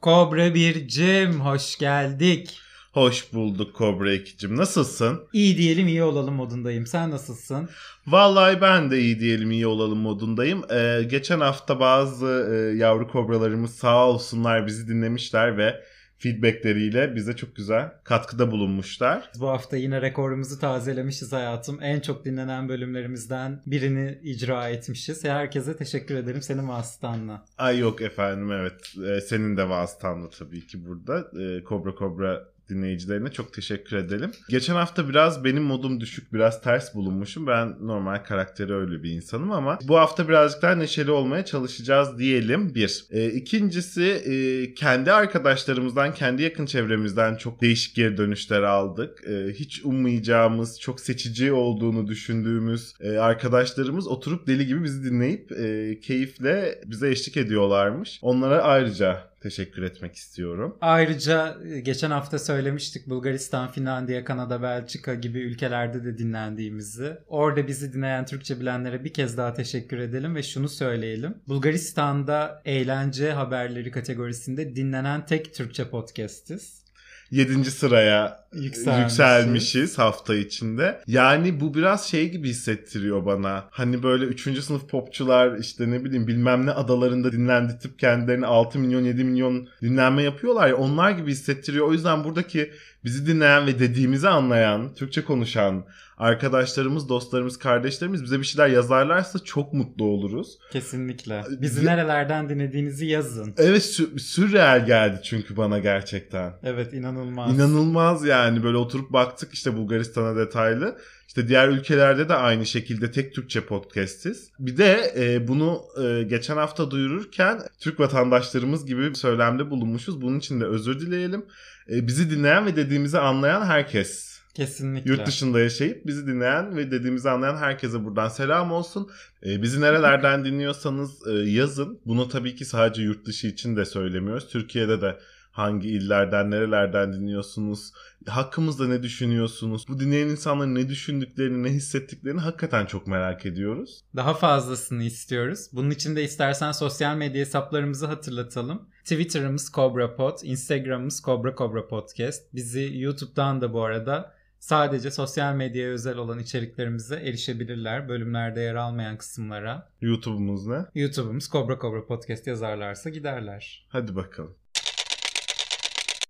Kobra 1 Cem hoş geldik. Hoş bulduk Kobra 2'cim. Nasılsın? İyi diyelim iyi olalım modundayım. Sen nasılsın? Vallahi ben de iyi diyelim iyi olalım modundayım. Ee, geçen hafta bazı e, yavru kobralarımız sağ olsunlar bizi dinlemişler ve feedbackleriyle bize çok güzel katkıda bulunmuşlar. Bu hafta yine rekorumuzu tazelemişiz hayatım. En çok dinlenen bölümlerimizden birini icra etmişiz. Herkese teşekkür ederim senin vasıtanla. Ay yok efendim evet Ee, senin de vasıtanla tabii ki burada. Ee, Kobra Kobra dinleyicilerine çok teşekkür edelim. Geçen hafta biraz benim modum düşük, biraz ters bulunmuşum. Ben normal karakteri öyle bir insanım ama bu hafta birazcık daha neşeli olmaya çalışacağız diyelim bir. E, ikincisi e, kendi arkadaşlarımızdan, kendi yakın çevremizden çok değişik geri dönüşler aldık. E, hiç ummayacağımız, çok seçici olduğunu düşündüğümüz e, arkadaşlarımız oturup deli gibi bizi dinleyip e, keyifle bize eşlik ediyorlarmış. Onlara ayrıca teşekkür etmek istiyorum. Ayrıca e, geçen hafta söylemiştik Bulgaristan, Finlandiya, Kanada, Belçika gibi ülkelerde de dinlendiğimizi. Orada bizi dinleyen Türkçe bilenlere bir kez daha teşekkür edelim ve şunu söyleyelim. Bulgaristan'da eğlence haberleri kategorisinde dinlenen tek Türkçe podcastiz. 7. sıraya Yükselmişiz. yükselmişiz hafta içinde. Yani bu biraz şey gibi hissettiriyor bana. Hani böyle 3. sınıf popçular işte ne bileyim bilmem ne adalarında dinlendirtip kendilerine 6 milyon 7 milyon dinlenme yapıyorlar ya onlar gibi hissettiriyor. O yüzden buradaki bizi dinleyen ve dediğimizi anlayan, Türkçe konuşan arkadaşlarımız, dostlarımız, kardeşlerimiz bize bir şeyler yazarlarsa çok mutlu oluruz. Kesinlikle. Bizi nerelerden dinlediğinizi yazın. Evet sü- sürreal geldi çünkü bana gerçekten. Evet inanılmaz. İnanılmaz yani böyle oturup baktık işte Bulgaristan'a detaylı. İşte diğer ülkelerde de aynı şekilde tek Türkçe podcastiz. Bir de e, bunu e, geçen hafta duyururken Türk vatandaşlarımız gibi bir söylemde bulunmuşuz. Bunun için de özür dileyelim. E, bizi dinleyen ve dediğimizi anlayan herkes. Kesinlikle. Yurt dışında yaşayıp bizi dinleyen ve dediğimizi anlayan herkese buradan selam olsun. E, bizi nerelerden dinliyorsanız e, yazın. Bunu tabii ki sadece yurt dışı için de söylemiyoruz. Türkiye'de de hangi illerden, nerelerden dinliyorsunuz? Hakkımızda ne düşünüyorsunuz? Bu dinleyen insanların ne düşündüklerini, ne hissettiklerini hakikaten çok merak ediyoruz. Daha fazlasını istiyoruz. Bunun için de istersen sosyal medya hesaplarımızı hatırlatalım. Twitter'ımız CobraPod, Instagram'ımız Cobra Cobra Podcast. Bizi YouTube'dan da bu arada sadece sosyal medyaya özel olan içeriklerimize erişebilirler. Bölümlerde yer almayan kısımlara. YouTube'umuz ne? YouTube'umuz Cobra Cobra Podcast yazarlarsa giderler. Hadi bakalım.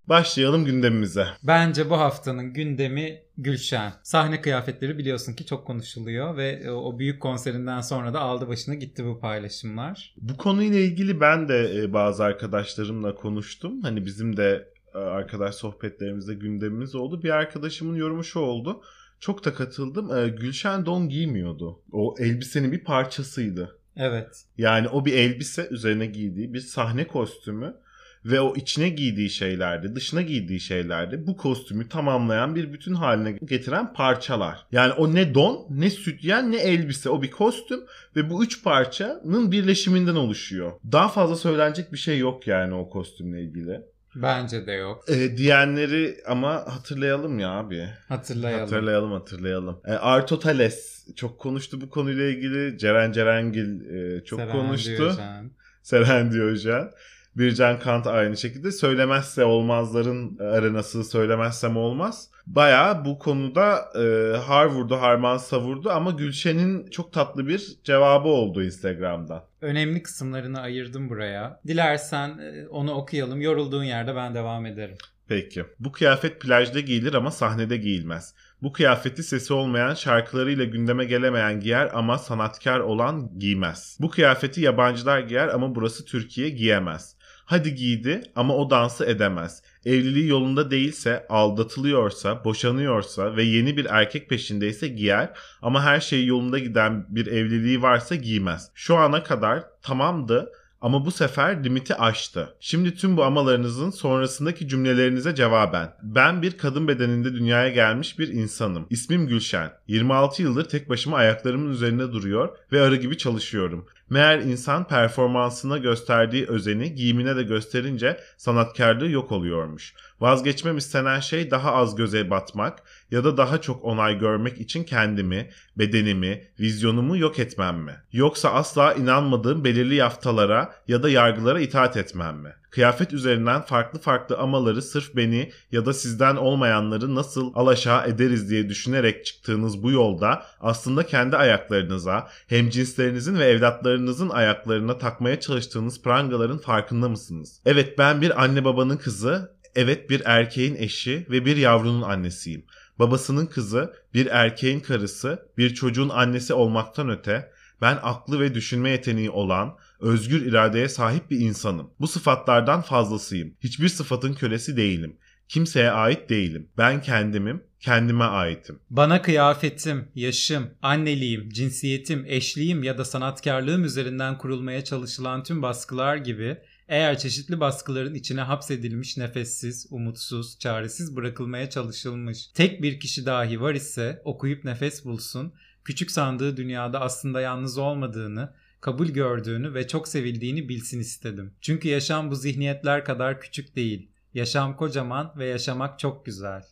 Başlayalım gündemimize. Bence bu haftanın gündemi Gülşen. Sahne kıyafetleri biliyorsun ki çok konuşuluyor ve e, o büyük konserinden sonra da aldı başına gitti bu paylaşımlar. Bu konuyla ilgili ben de e, bazı arkadaşlarımla konuştum. Hani bizim de arkadaş sohbetlerimizde gündemimiz oldu. Bir arkadaşımın yorumu şu oldu. Çok da katıldım. E, Gülşen don giymiyordu. O elbisenin bir parçasıydı. Evet. Yani o bir elbise üzerine giydiği bir sahne kostümü ve o içine giydiği şeylerde, dışına giydiği şeylerde bu kostümü tamamlayan bir bütün haline getiren parçalar. Yani o ne don, ne sütyen, ne elbise. O bir kostüm ve bu üç parçanın birleşiminden oluşuyor. Daha fazla söylenecek bir şey yok yani o kostümle ilgili. Bence de yok. E, diyenleri ama hatırlayalım ya abi. Hatırlayalım. Hatırlayalım hatırlayalım. E, Arto Tales çok konuştu bu konuyla ilgili. Ceren Cerengil e, çok Seren konuştu. Diyojen. Seren Diyojen. Bircan Kant aynı şekilde. Söylemezse olmazların arenası söylemezsem olmaz. Baya bu konuda e, har vurdu harman savurdu ama Gülşen'in çok tatlı bir cevabı oldu Instagram'dan. Önemli kısımlarını ayırdım buraya. Dilersen e, onu okuyalım. Yorulduğun yerde ben devam ederim. Peki. Bu kıyafet plajda giyilir ama sahnede giyilmez. Bu kıyafeti sesi olmayan, şarkılarıyla gündeme gelemeyen giyer ama sanatkar olan giymez. Bu kıyafeti yabancılar giyer ama burası Türkiye giyemez. Hadi giydi ama o dansı edemez. Evliliği yolunda değilse, aldatılıyorsa, boşanıyorsa ve yeni bir erkek peşindeyse giyer ama her şey yolunda giden bir evliliği varsa giymez. Şu ana kadar tamamdı Ama bu sefer limiti aştı. Şimdi tüm bu amalarınızın sonrasındaki cümlelerinize cevaben. Ben bir kadın bedeninde dünyaya gelmiş bir insanım. İsmim Gülşen. 26 yıldır tek başıma ayaklarımın üzerinde duruyor ve arı gibi çalışıyorum. Meğer insan performansına gösterdiği özeni giyimine de gösterince sanatkarlığı yok oluyormuş. Vazgeçmem istenen şey daha az göze batmak ya da daha çok onay görmek için kendimi, bedenimi, vizyonumu yok etmem mi? Yoksa asla inanmadığım belirli yaftalara ya da yargılara itaat etmem mi? Kıyafet üzerinden farklı farklı amaları sırf beni ya da sizden olmayanları nasıl alaşağı ederiz diye düşünerek çıktığınız bu yolda aslında kendi ayaklarınıza, hemcinslerinizin ve evlatlarınızın ayaklarına takmaya çalıştığınız prangaların farkında mısınız? Evet ben bir anne babanın kızı, evet bir erkeğin eşi ve bir yavrunun annesiyim. Babasının kızı, bir erkeğin karısı, bir çocuğun annesi olmaktan öte ben aklı ve düşünme yeteneği olan, özgür iradeye sahip bir insanım. Bu sıfatlardan fazlasıyım. Hiçbir sıfatın kölesi değilim. Kimseye ait değilim. Ben kendimim, kendime aitim. Bana kıyafetim, yaşım, anneliğim, cinsiyetim, eşliğim ya da sanatkarlığım üzerinden kurulmaya çalışılan tüm baskılar gibi eğer çeşitli baskıların içine hapsedilmiş nefessiz, umutsuz, çaresiz bırakılmaya çalışılmış tek bir kişi dahi var ise okuyup nefes bulsun, küçük sandığı dünyada aslında yalnız olmadığını, kabul gördüğünü ve çok sevildiğini bilsin istedim. Çünkü yaşam bu zihniyetler kadar küçük değil. Yaşam kocaman ve yaşamak çok güzel.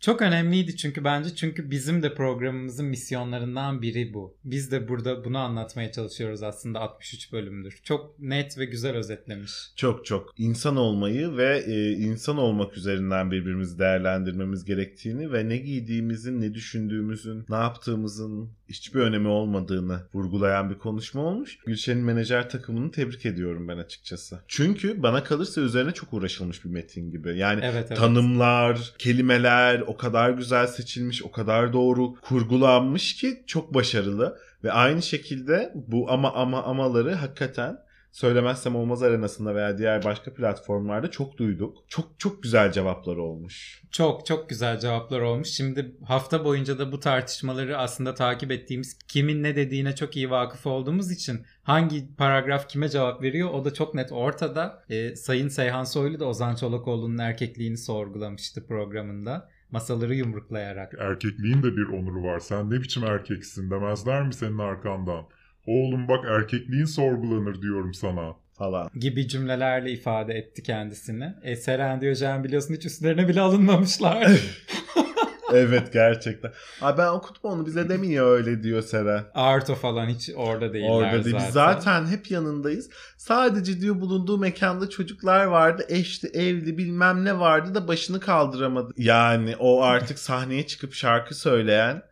Çok önemliydi çünkü bence çünkü bizim de programımızın misyonlarından biri bu. Biz de burada bunu anlatmaya çalışıyoruz aslında 63 bölümdür. Çok net ve güzel özetlemiş. Çok çok insan olmayı ve e, insan olmak üzerinden birbirimizi değerlendirmemiz gerektiğini ve ne giydiğimizin, ne düşündüğümüzün, ne yaptığımızın hiçbir önemi olmadığını vurgulayan bir konuşma olmuş. Gülşen'in menajer takımını tebrik ediyorum ben açıkçası. Çünkü bana kalırsa üzerine çok uğraşılmış bir metin gibi. Yani Evet evet. tanımlar, kelimeler o kadar güzel seçilmiş, o kadar doğru kurgulanmış ki çok başarılı. Ve aynı şekilde bu ama ama amaları hakikaten söylemezsem olmaz arenasında veya diğer başka platformlarda çok duyduk. Çok çok güzel cevaplar olmuş. Çok çok güzel cevaplar olmuş. Şimdi hafta boyunca da bu tartışmaları aslında takip ettiğimiz kimin ne dediğine çok iyi vakıf olduğumuz için hangi paragraf kime cevap veriyor o da çok net ortada. Ee, Sayın Seyhan Soylu da Ozan Çolakoğlu'nun erkekliğini sorgulamıştı programında. Masaları yumruklayarak. Erkekliğin de bir onuru var. Sen ne biçim erkeksin demezler mi senin arkandan? Oğlum bak erkekliğin sorgulanır diyorum sana. falan. gibi cümlelerle ifade etti kendisini. E, Seren Diyojen biliyorsun hiç üstlerine bile alınmamışlar. evet gerçekten. Abi ben okutma onu bize demiyor öyle diyor Seren. Arto falan hiç orada değiller Orada değil. zaten. Biz zaten hep yanındayız. Sadece diyor bulunduğu mekanda çocuklar vardı. Eşli, evli bilmem ne vardı da başını kaldıramadı. Yani o artık sahneye çıkıp şarkı söyleyen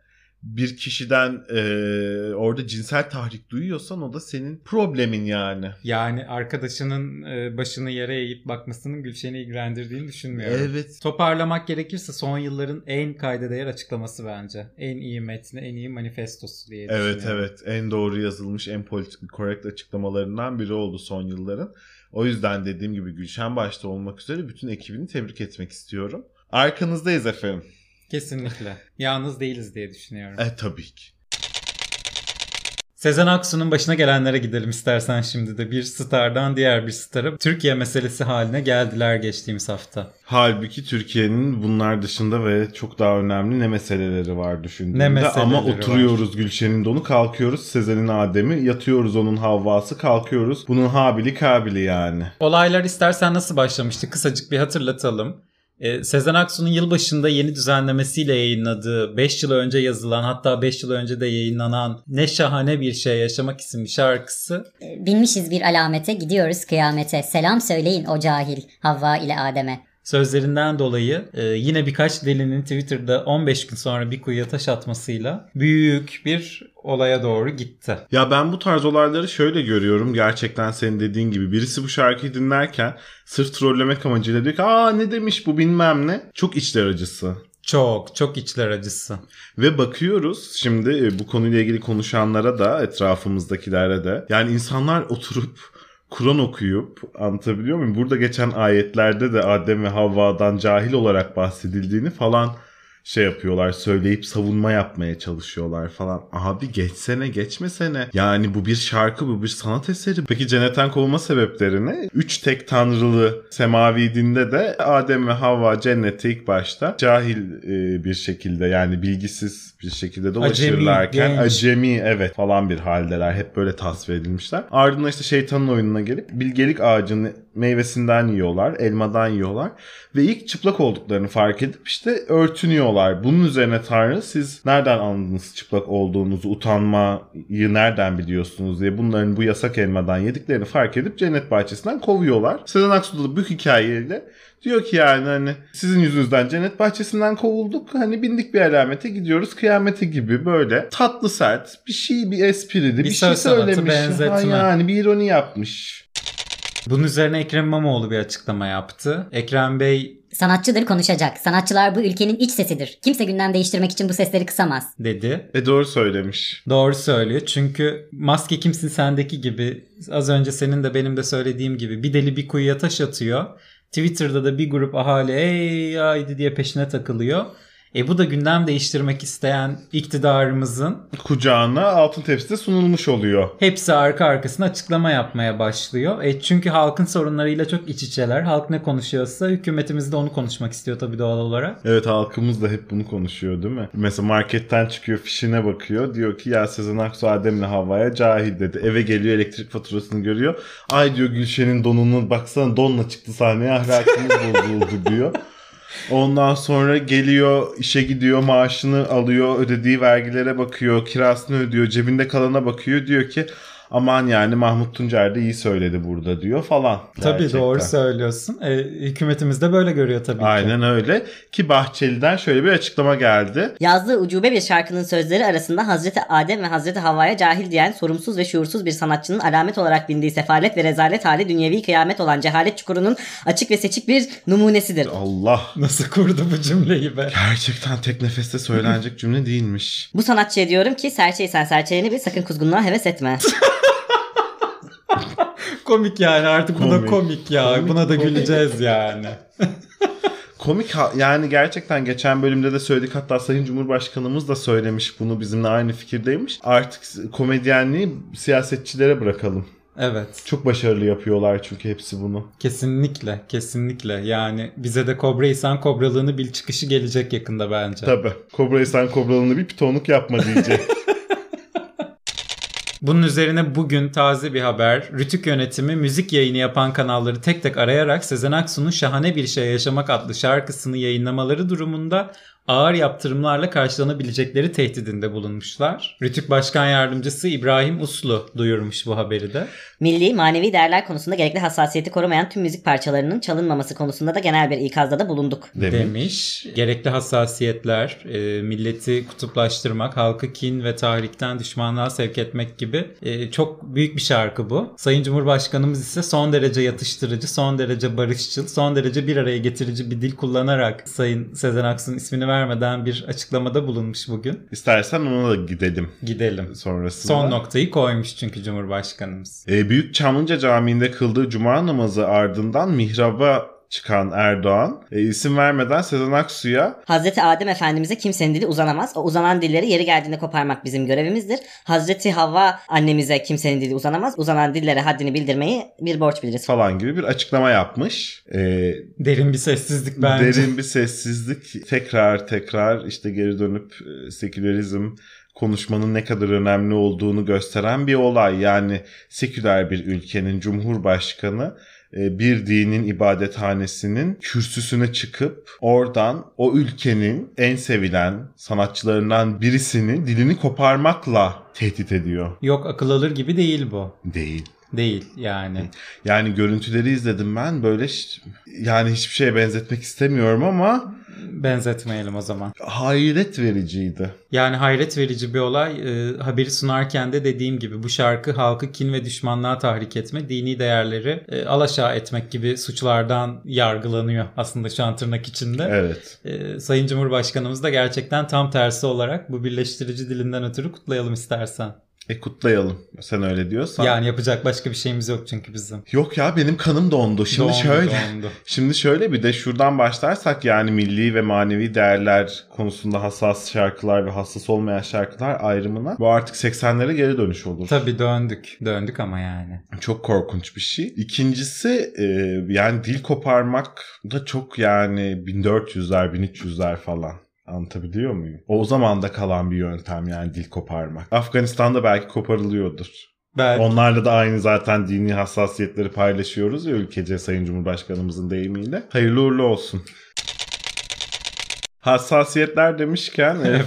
bir kişiden e, orada cinsel tahrik duyuyorsan o da senin problemin yani. Yani arkadaşının e, başını yere eğip bakmasının Gülşen'i ilgilendirdiğini düşünmüyorum. Evet. Toparlamak gerekirse son yılların en kayda değer açıklaması bence. En iyi metni, en iyi manifestosu diye Evet evet en doğru yazılmış en politik korrekt açıklamalarından biri oldu son yılların. O yüzden dediğim gibi Gülşen başta olmak üzere bütün ekibini tebrik etmek istiyorum. Arkanızdayız efendim. Kesinlikle. Yalnız değiliz diye düşünüyorum. E tabii ki. Sezen Aksu'nun başına gelenlere gidelim istersen şimdi de. Bir stardan diğer bir stara Türkiye meselesi haline geldiler geçtiğimiz hafta. Halbuki Türkiye'nin bunlar dışında ve çok daha önemli ne meseleleri var düşündüğümde. Ne meseleleri Ama var? oturuyoruz Gülşen'in donu kalkıyoruz Sezen'in Adem'i yatıyoruz onun Havva'sı kalkıyoruz. Bunun Habili Kabili yani. Olaylar istersen nasıl başlamıştı kısacık bir hatırlatalım. Ee, Sezen Aksu'nun yılbaşında yeni düzenlemesiyle yayınladığı 5 yıl önce yazılan hatta 5 yıl önce de yayınlanan Ne Şahane Bir Şey Yaşamak isimli şarkısı Binmişiz bir alamete gidiyoruz kıyamete. Selam söyleyin o cahil Havva ile Adem'e. Sözlerinden dolayı e, yine birkaç delinin Twitter'da 15 gün sonra bir kuyuya taş atmasıyla büyük bir olaya doğru gitti. Ya ben bu tarz olayları şöyle görüyorum. Gerçekten senin dediğin gibi. Birisi bu şarkıyı dinlerken sırf trollemek amacıyla diyor ki aa ne demiş bu bilmem ne. Çok içler acısı. Çok çok içler acısı. Ve bakıyoruz şimdi e, bu konuyla ilgili konuşanlara da etrafımızdakilere de. Yani insanlar oturup Kur'an okuyup anlatabiliyor muyum? Burada geçen ayetlerde de Adem ve Havva'dan cahil olarak bahsedildiğini falan şey yapıyorlar söyleyip savunma yapmaya çalışıyorlar falan. Abi geçsene geçmesene. Yani bu bir şarkı bu bir sanat eseri. Peki cennetten kovulma sebeplerini üç tek tanrılı semavi dinde de Adem ve Havva cennete ilk başta cahil e, bir şekilde yani bilgisiz bir şekilde dolaşırlarken genç. acemi evet falan bir haldeler. Hep böyle tasvir edilmişler. Ardından işte şeytanın oyununa gelip bilgelik ağacının meyvesinden yiyorlar, elmadan yiyorlar ve ilk çıplak olduklarını fark edip işte örtünüyorlar. Bunun üzerine Tanrı siz nereden anladınız çıplak olduğunuzu, utanmayı nereden biliyorsunuz diye bunların bu yasak elmadan yediklerini fark edip cennet bahçesinden kovuyorlar. Sezen Aksu da bu hikayeyle diyor ki yani hani sizin yüzünüzden cennet bahçesinden kovulduk. Hani bindik bir alamete gidiyoruz kıyamete gibi böyle tatlı sert bir şey bir esprili bir, Bir şey söylemiş. Ha yani bir ironi yapmış. Bunun üzerine Ekrem İmamoğlu bir açıklama yaptı. Ekrem Bey Sanatçıdır konuşacak. Sanatçılar bu ülkenin iç sesidir. Kimse gündem değiştirmek için bu sesleri kısamaz. dedi. E doğru söylemiş. Doğru söylüyor. Çünkü maske kimsin sendeki gibi az önce senin de benim de söylediğim gibi bir deli bir kuyuya taş atıyor. Twitter'da da bir grup ahali ey haydi diye peşine takılıyor. E bu da gündem değiştirmek isteyen iktidarımızın Kucağına altın tepside sunulmuş oluyor. hepsi arka arkasına açıklama yapmaya başlıyor. E çünkü halkın sorunlarıyla çok iç içeler. Halk ne konuşuyorsa hükümetimiz de onu konuşmak istiyor tabii doğal olarak. Evet halkımız da hep bunu konuşuyor değil mi? Mesela marketten çıkıyor fişine bakıyor. Diyor ki ya Sezen Aksu Adem'le Havva'ya cahil dedi. Eve geliyor elektrik faturasını görüyor. Ay diyor Gülşen'in donunu baksana donla çıktı sahneye ahlakımız bozuldu diyor. Ondan sonra geliyor işe gidiyor maaşını alıyor ödediği vergilere bakıyor kirasını ödüyor cebinde kalana bakıyor. Diyor ki aman yani Mahmut Tuncer de iyi söyledi burada diyor falan. Tabii Gerçekten. doğru söylüyorsun. E, hükümetimiz de böyle görüyor tabii ki. Aynen öyle ki Bahçeli'den şöyle bir açıklama geldi. Yazdığı ucube bir şarkının sözleri arasında Hazreti Adem ve Hazreti Havva'ya cahil diyen sorumsuz ve şuursuz bir sanatçının alamet olarak bindiği sefalet ve rezalet hali dünyevi kıyamet olan cehalet çukurunun açık ve seçik bir numunesidir. Allah Nasıl kurdu bu cümleyi be? gerçekten tek nefeste söylenecek cümle değilmiş. Bu sanatçıya diyorum ki serçeyi sen serçeğini bil sakın kuzgunluğa heves etme. Komik yani artık bu da Komik. komik ya. Komik, Buna da komik. güleceğiz yani. Komik yani gerçekten geçen bölümde de söyledik hatta Sayın Cumhurbaşkanımız da söylemiş bunu bizimle aynı fikirdeymiş. Artık komedyenliği siyasetçilere bırakalım. Evet. Çok başarılı yapıyorlar çünkü hepsi bunu. Kesinlikle, kesinlikle. Yani bize de Kobra İhsan Kobralığını bil çıkışı gelecek yakında bence. Tabii. Kobra İhsan Kobralığını bir pitonluk yapma diyecek. Bunun üzerine bugün taze bir haber. Rütük yönetimi müzik yayını yapan kanalları tek tek arayarak Sezen Aksu'nun Şahane Bir Şey Yaşamak adlı şarkısını yayınlamaları durumunda ağır yaptırımlarla karşılanabilecekleri tehdidinde bulunmuşlar. Rütük Başkan Yardımcısı İbrahim Uslu duyurmuş bu haberi de. Milli manevi değerler konusunda gerekli hassasiyeti korumayan tüm müzik parçalarının çalınmaması konusunda da genel bir ikazda da bulunduk. Demiş. demiş. Gerekli hassasiyetler, e, milleti kutuplaştırmak, halkı kin ve tahrikten düşmanlığa sevk etmek gibi e, çok büyük bir şarkı bu. Sayın Cumhurbaşkanımız ise son derece yatıştırıcı, son derece barışçıl, son derece bir araya getirici bir dil kullanarak Sayın Sezen Aksu'nun ismini vermeden bir açıklamada bulunmuş bugün. İstersen ona da gidelim Gidelim. sonrasında. Son noktayı koymuş çünkü Cumhurbaşkanımız. Ee, Büyük Çamlıca Camii'nde kıldığı cuma namazı ardından mihraba çıkan Erdoğan e, isim vermeden Sezen Aksu'ya Hazreti Adem Efendimiz'e kimsenin dili uzanamaz. O uzanan dilleri yeri geldiğinde koparmak bizim görevimizdir. Hazreti Havva annemize kimsenin dili uzanamaz. Uzanan dillere haddini bildirmeyi bir borç biliriz. falan gibi bir açıklama yapmış. Ee, Derin bir sessizlik bence. Derin bir sessizlik tekrar tekrar işte geri dönüp e, sekülerizm konuşmanın ne kadar önemli olduğunu gösteren bir olay. Yani seküler bir ülkenin cumhurbaşkanı e, bir dinin ibadethanesinin kürsüsüne çıkıp oradan o ülkenin en sevilen sanatçılarından birisini dilini koparmakla tehdit ediyor. Yok akıl alır gibi değil bu. Değil. Değil yani. Yani görüntüleri izledim ben böyle yani hiçbir şeye benzetmek istemiyorum ama Benzetmeyelim o zaman. hayret vericiydi. Yani hayret verici bir olay. Ee, haberi sunarken de dediğim gibi bu şarkı halkı kin ve düşmanlığa tahrik etme, dini değerleri e, alaşağı etmek gibi suçlardan yargılanıyor aslında şu an tırnak içinde. Evet. Ee, Sayın Cumhurbaşkanımız da gerçekten tam tersi olarak bu birleştirici dilinden ötürü kutlayalım istersen. E kutlayalım. Sen öyle diyorsan. Yani yapacak başka bir şeyimiz yok çünkü bizim. Yok ya benim kanım dondu. Şimdi Dondu, şöyle. dondu. Şimdi şöyle bir de şuradan başlarsak yani milli ve manevi değerler konusunda hassas şarkılar ve hassas olmayan şarkılar ayrımına bu artık 80'lere geri dönüş olur. Tabii döndük. Döndük ama yani. Çok korkunç bir şey. İkincisi e, yani dil koparmak da çok yani 1400'ler 1300'ler falan. Anlatabiliyor muyum? O zaman da kalan bir yöntem yani dil koparmak. Afganistan'da belki koparılıyordur. Belki. Onlarla da aynı zaten dini hassasiyetleri paylaşıyoruz ya ülkece Sayın Cumhurbaşkanımızın deyimiyle. Hayırlı uğurlu olsun. Hassasiyetler demişken e,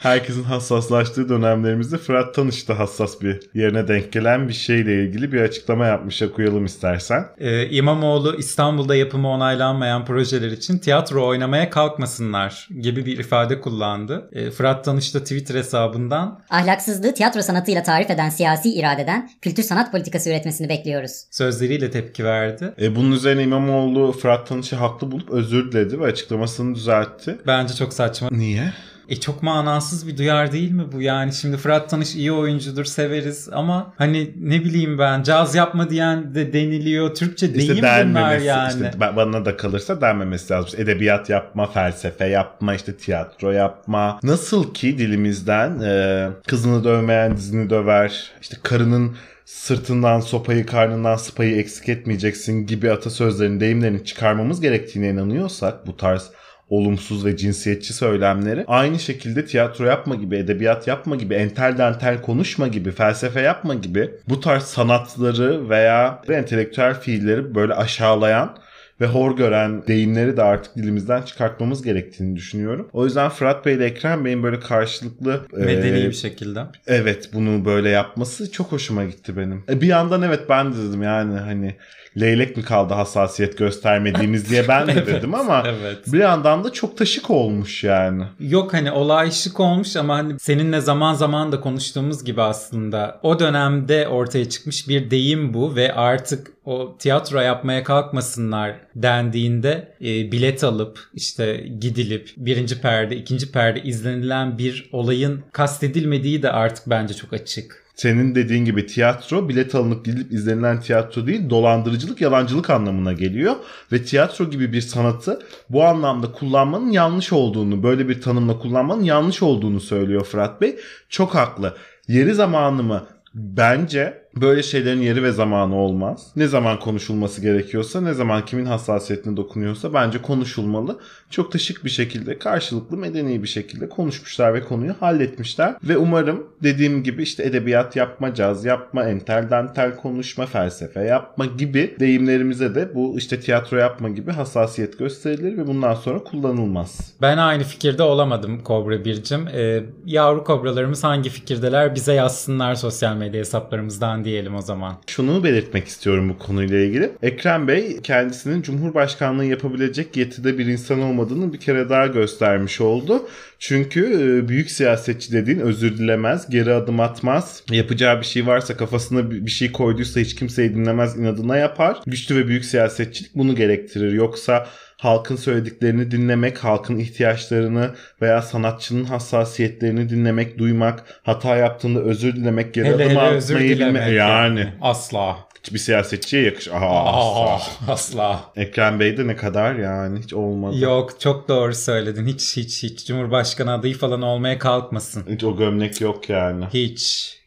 herkesin hassaslaştığı dönemlerimizde Fırat Tanış da hassas bir yerine denk gelen bir şeyle ilgili bir açıklama yapmış. Okuyalım istersen. Ee, İmamoğlu İstanbul'da yapımı onaylanmayan projeler için tiyatro oynamaya kalkmasınlar gibi bir ifade kullandı. Ee, Fırat Tanış da Twitter hesabından Ahlaksızlığı tiyatro sanatıyla tarif eden siyasi iradeden kültür sanat politikası üretmesini bekliyoruz. sözleriyle tepki verdi. E, bunun üzerine İmamoğlu Fırat Tanış'ı haklı bulup özür diledi ve açıklamasını düzeltti. Bence çok saçma. Niye? E çok manasız bir duyar değil mi bu? Yani şimdi Fırat Tanış iyi oyuncudur severiz ama hani ne bileyim ben caz yapma diyen de deniliyor. Türkçe deyim İşte bunlar denmemesi, yani. işte ba- bana da kalırsa denmemesi lazım. İşte Edebiyat yapma, felsefe yapma, işte tiyatro yapma. Nasıl ki dilimizden e, kızını dövmeyen dizini döver, işte karının sırtından sopayı, karnından sıpayı eksik etmeyeceksin gibi atasözlerini, deyimlerini çıkarmamız gerektiğine inanıyorsak bu tarz olumsuz ve cinsiyetçi söylemleri aynı şekilde tiyatro yapma gibi, edebiyat yapma gibi, entel dantel konuşma gibi, felsefe yapma gibi bu tarz sanatları veya entelektüel fiilleri böyle aşağılayan ve hor gören deyimleri de artık dilimizden çıkartmamız gerektiğini düşünüyorum. O yüzden Fırat Bey ile Ekrem Bey'in böyle karşılıklı Medeni e, bir şekilde. Evet bunu böyle yapması çok hoşuma gitti benim. E, bir yandan evet ben de dedim yani hani leylek mi kaldı hassasiyet göstermediğimiz diye ben de Evet, dedim ama evet. bir yandan da çok taşık olmuş yani. Yok hani olay şık olmuş ama hani seninle zaman zaman da konuştuğumuz gibi aslında o dönemde ortaya çıkmış bir deyim bu ve artık o tiyatro yapmaya kalkmasınlar dendiğinde e, bilet alıp işte gidilip birinci perde ikinci perde izlenilen bir olayın kastedilmediği de artık bence çok açık. Senin dediğin gibi tiyatro bilet alınıp gidilip izlenilen tiyatro değil dolandırıcılık yalancılık anlamına geliyor. Ve tiyatro gibi bir sanatı bu anlamda kullanmanın yanlış olduğunu böyle bir tanımla kullanmanın yanlış olduğunu söylüyor Fırat Bey. Çok haklı. Yeri zamanı mı? Bence böyle şeylerin yeri ve zamanı olmaz. Ne zaman konuşulması gerekiyorsa, ne zaman kimin hassasiyetine dokunuyorsa bence konuşulmalı. Çok da şık bir şekilde, karşılıklı, medeni bir şekilde konuşmuşlar ve konuyu halletmişler. Ve umarım dediğim gibi işte edebiyat yapma, caz yapma, entel dantel konuşma, felsefe yapma gibi deyimlerimize de bu işte tiyatro yapma gibi hassasiyet gösterilir ve bundan sonra kullanılmaz. Ben aynı fikirde olamadım Kobra Bircim. Ee, yavru kobralarımız hangi fikirdeler bize yazsınlar sosyal medya hesaplarımızdan diyelim o zaman. Şunu belirtmek istiyorum bu konuyla ilgili. Ekrem Bey kendisinin Cumhurbaşkanlığı yapabilecek yetide bir insan olmadığını bir kere daha göstermiş oldu. Çünkü e, büyük siyasetçi dediğin özür dilemez, geri adım atmaz. Yapacağı bir şey varsa kafasına bir şey koyduysa hiç kimseyi dinlemez inadına yapar. Güçlü ve büyük siyasetçilik bunu gerektirir. Yoksa halkın söylediklerini dinlemek, halkın ihtiyaçlarını veya sanatçının hassasiyetlerini dinlemek, duymak, hata yaptığında özür dilemek, geri Hele adım hele atmayı özür bilme- dilemek. Yani Asla. hiçbir siyasetçiye yakışır. Aha, Aa, asla. asla. Ekrem Bey de ne kadar yani hiç olmadı. Yok çok doğru söyledin. Hiç hiç hiç Cumhurbaşkanı adayı falan olmaya kalkmasın. Hiç o gömlek yok yani. Hiç.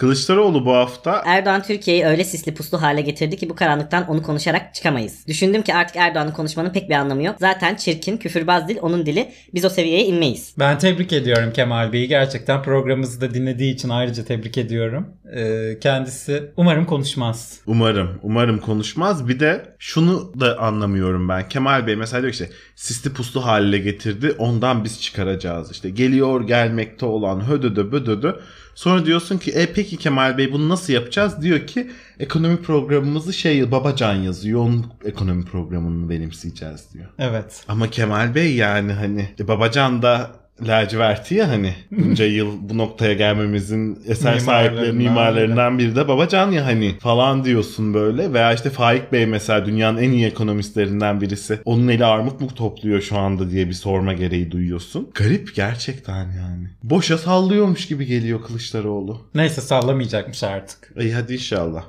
Kılıçdaroğlu bu hafta Erdoğan Türkiye'yi öyle sisli puslu hale getirdi ki bu karanlıktan onu konuşarak çıkamayız. Düşündüm ki artık Erdoğan'ın konuşmanın pek bir anlamı yok. Zaten çirkin, küfürbaz dil onun dili. Biz o seviyeye inmeyiz. Ben tebrik ediyorum Kemal Bey'i. Gerçekten programımızı da dinlediği için ayrıca tebrik ediyorum. Ee, kendisi umarım konuşmaz. umarım umarım konuşmaz. Bir de şunu da anlamıyorum ben. Kemal Bey mesela diyor ki işte sisli puslu haline getirdi. Ondan biz çıkaracağız. İşte geliyor gelmekte olan hödödö bödödö. Sonra diyorsun ki e peki Kemal Bey bunu nasıl yapacağız? Diyor ki ekonomi programımızı şey Babacan yazıyor. Onun ekonomi programını benimseyeceğiz diyor. Evet. Ama Kemal Bey yani hani e, Babacan da laciverti ya hani bunca yıl bu noktaya gelmemizin eser sahipleri mimarlarından biri de Babacan ya hani falan diyorsun böyle veya işte Faik Bey mesela dünyanın en iyi ekonomistlerinden birisi onun eli armut mu topluyor şu anda diye bir sorma gereği duyuyorsun. Garip gerçekten yani. Boşa sallıyormuş gibi geliyor Kılıçdaroğlu. Neyse sallamayacakmış artık. İyi hadi inşallah.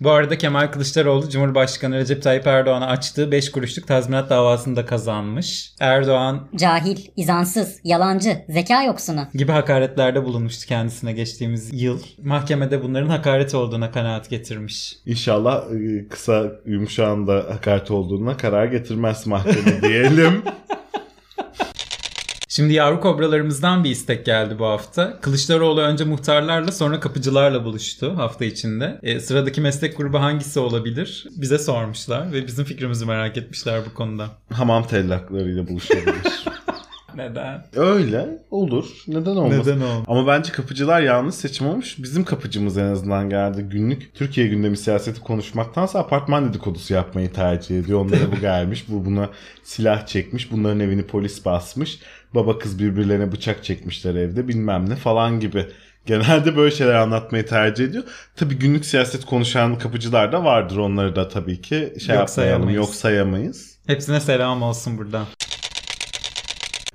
Bu arada Kemal Kılıçdaroğlu Cumhurbaşkanı Recep Tayyip Erdoğan'a açtığı 5 kuruşluk tazminat davasını da kazanmış. Erdoğan Cahil, izansız, yalancı, zeka yoksunu. gibi hakaretlerde bulunmuştu kendisine geçtiğimiz yıl. Mahkemede bunların hakaret olduğuna kanaat getirmiş. İnşallah e, kısa yumuşağın da hakaret olduğuna karar getirmez mahkeme diyelim. Şimdi yavru kobralarımızdan bir istek geldi bu hafta. Kılıçdaroğlu önce muhtarlarla sonra kapıcılarla buluştu hafta içinde. E, sıradaki meslek grubu hangisi olabilir? Bize sormuşlar ve bizim fikrimizi merak etmişler bu konuda. Hamam tellaklarıyla buluşabilir. Neden? Öyle olur. Neden olmasın? Neden olmasın? Ama bence kapıcılar yanlış seçim olmuş. Bizim kapıcımız en azından geldi. Günlük Türkiye gündemi siyaseti konuşmaktansa apartman dedikodusu yapmayı tercih ediyor. Onlara bu gelmiş. Bu buna silah çekmiş. Bunların evini polis basmış. Baba kız birbirlerine bıçak çekmişler evde bilmem ne falan gibi. Genelde böyle şeyler anlatmayı tercih ediyor. Tabii günlük siyaset konuşan kapıcılar da vardır. Onları da tabii ki şey Yok yapmayalım. sayamayız. Yok sayamayız. Hepsine selam olsun buradan.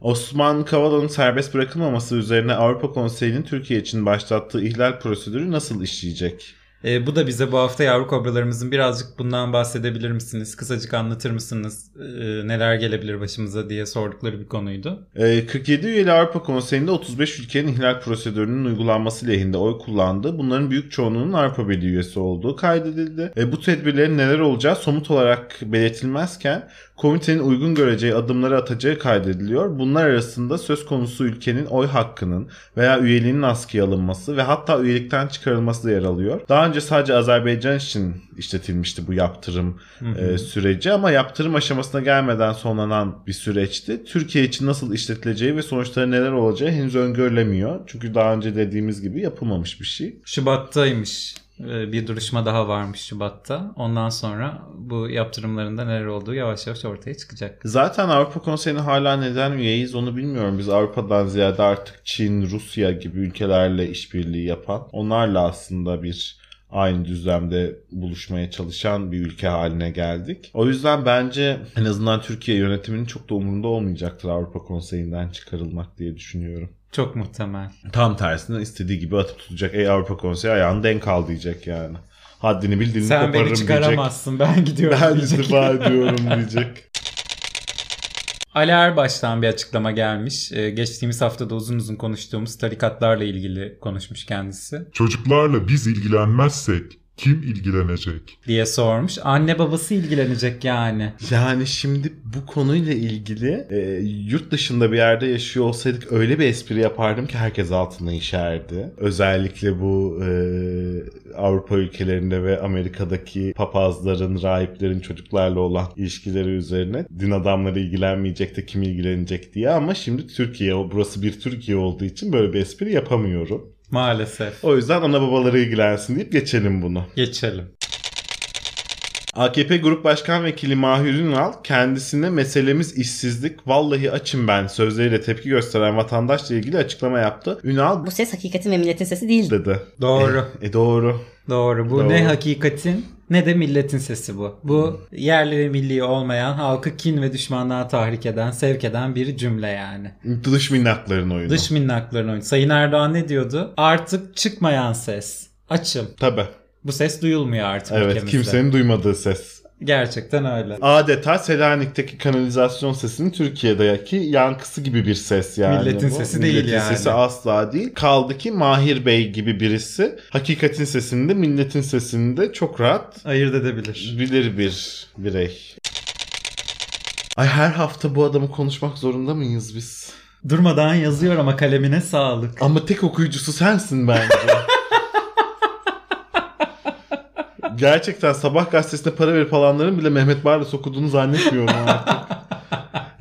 Osman Kavala'nın serbest bırakılmaması üzerine Avrupa Konseyi'nin Türkiye için başlattığı ihlal prosedürü nasıl işleyecek? E, bu da bize bu hafta yavru kobralarımızın birazcık bundan bahsedebilir misiniz? Kısacık anlatır mısınız? E, neler gelebilir başımıza diye sordukları bir konuydu. Ee, 47 üyeli Avrupa Konseyi'nde 35 ülkenin ihlal prosedürünün uygulanması lehinde oy kullandı. Bunların büyük çoğunluğunun Avrupa Birliği üyesi olduğu kaydedildi. E, bu tedbirlerin neler olacağı somut olarak belirtilmezken komitenin uygun göreceği adımları atacağı kaydediliyor. Bunlar arasında söz konusu ülkenin oy hakkının veya üyeliğinin askıya alınması ve hatta üyelikten çıkarılması da yer alıyor. Daha önce sadece Azerbaycan için işletilmişti bu yaptırım e, süreci ama yaptırım aşamasına gelmeden sonlanan bir süreçti. Türkiye için nasıl işletileceği ve sonuçları neler olacağı henüz öngörülemiyor. Çünkü daha önce dediğimiz gibi yapılmamış bir şey. Şubat'taymış. E, bir duruşma daha varmış Şubat'ta. Ondan sonra bu yaptırımlarında neler olduğu yavaş yavaş ortaya çıkacak. Zaten Avrupa Konseyi'ne hala neden üyeyiz onu bilmiyorum. Biz Avrupa'dan ziyade artık Çin, Rusya gibi ülkelerle işbirliği yapan, onlarla aslında bir aynı düzlemde buluşmaya çalışan bir ülke haline geldik. O yüzden bence en azından Türkiye yönetiminin çok da umurunda olmayacaktır Avrupa Konseyi'nden çıkarılmak diye düşünüyorum. Çok muhtemel. Tam tersine istediği gibi atıp tutacak. Ey Avrupa Konseyi ayağını denk al diyecek yani. Haddini bildiğini Sen koparırım beni diyecek. çıkaramazsın ben gidiyorum Ben diyecek. istifa ediyorum diyecek. Ali Erbaş'tan bir açıklama gelmiş. Ee, geçtiğimiz haftada uzun uzun konuştuğumuz tarikatlarla ilgili konuşmuş kendisi. Çocuklarla biz ilgilenmezsek kim ilgilenecek? Diye sormuş. Anne babası ilgilenecek yani. Yani şimdi bu konuyla ilgili e, yurt dışında bir yerde yaşıyor olsaydık öyle bir espri yapardım ki herkes altına işerdi. Özellikle bu e, Avrupa ülkelerinde ve Amerika'daki papazların, rahiplerin çocuklarla olan ilişkileri üzerine din adamları ilgilenmeyecek de kim ilgilenecek diye ama şimdi Türkiye, o burası bir Türkiye olduğu için böyle bir espri yapamıyorum. Maalesef. O yüzden ana babaları ilgilensin deyip geçelim bunu. Geçelim. AKP Grup Başkan Vekili Mahir Ünal kendisine meselemiz işsizlik vallahi açım ben sözleriyle tepki gösteren vatandaşla ilgili açıklama yaptı. Ünal Bu ses hakikatin ve milletin sesi değil. dedi. Doğru. E, e doğru. Doğru. Bu Doğru. ne hakikatin ne de milletin sesi bu. Bu yerli ve milli olmayan, halkı kin ve düşmanlığa tahrik eden, sevk eden bir cümle yani. Dış minnakların oyunu. Dış minnakların oyunu. Sayın Erdoğan ne diyordu? Artık çıkmayan ses. Açım. Tabi. Bu ses duyulmuyor artık Evet ülkemizde. kimsenin duymadığı ses. Gerçekten öyle. Adeta Selanik'teki kanalizasyon sesinin Türkiye'deki yankısı gibi bir ses yani. Milletin bu. sesi değil Milletin yani. sesi asla değil. Kaldı ki Mahir Bey gibi birisi hakikatin sesini de milletin sesini de çok rahat Ayırt edebilir. bilir bir birey. Ay her hafta bu adamı konuşmak zorunda mıyız biz? Durmadan yazıyor ama kalemine sağlık. Ama tek okuyucusu sensin bence. Gerçekten sabah gazetesine para verip alanların bile Mehmet Barlas okuduğunu zannetmiyorum artık.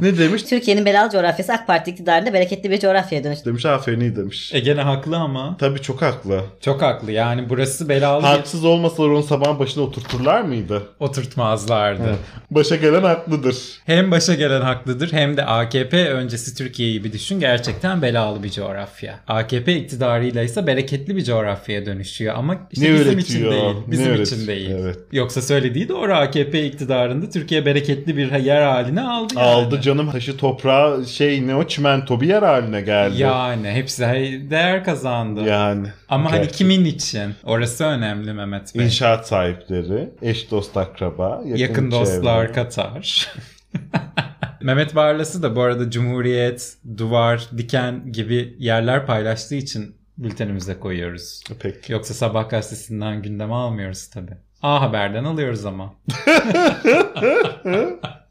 Ne demiş? Türkiye'nin belalı coğrafyası AK Parti iktidarında bereketli bir coğrafyaya dönüştü. Demiş aferin iyi demiş. E gene haklı ama. Tabii çok haklı. Çok haklı. Yani burası belalı bir Haksız olmasalar onu sabahın başına oturturlar mıydı? oturtmazlardı. Başa gelen haklıdır. Hem başa gelen haklıdır hem de AKP öncesi Türkiye'yi bir düşün gerçekten belalı bir coğrafya. AKP iktidarıyla ise bereketli bir coğrafyaya dönüşüyor ama işte Ne bizim için üretiyor? değil. Ne Bizim üretiyor? için değil. Evet. Yoksa söylediği doğru AKP iktidarında Türkiye bereketli bir yer haline aldı yani. Aldı canım taşı toprağı şey ne o çimento bir yer haline geldi. Yani hepsi değer kazandı. Yani. Ama hani Gerçekten. kimin için? Orası önemli Mehmet Bey. İnşaat sahipleri, eş dost akraba, yakın, Yakın çevre. dostlar Katar. Mehmet Barlas'ı da bu arada Cumhuriyet, Duvar, Diken gibi yerler paylaştığı için bültenimize koyuyoruz. Peki. Yoksa Sabah gazetesinden gündeme almıyoruz tabi. A Haber'den alıyoruz ama.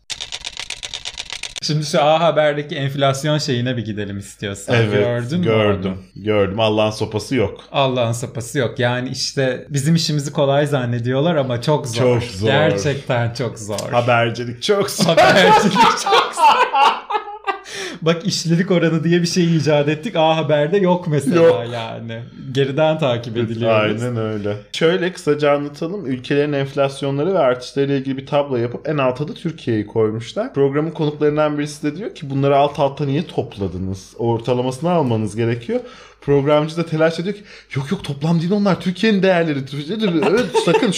Şimdi şu A Haber'deki enflasyon şeyine bir gidelim istiyorsan. Evet Gördün mü gördüm. onu? Gördüm. Allah'ın sopası yok. Allah'ın sapası yok. Yani işte bizim işimizi kolay zannediyorlar ama çok zor. Çok zor. Gerçekten çok zor. Habercilik çok zor. Habercilik çok zor. Bak işlilik oranı diye bir şey icat ettik. A Haber'de yok mesela Yok. yani. Geriden takip ediliyoruz. Aynen öyle. Şöyle kısaca anlatalım. Ülkelerin enflasyonları ve artışlarıyla ilgili bir tablo yapıp en alta da Türkiye'yi koymuşlar. Programın konuklarından birisi de diyor ki bunları alt alta niye topladınız? Ortalamasını almanız gerekiyor. Programcı da telaş ediyor ki yok yok toplam değil onlar Türkiye'nin değerleri. Evet sakın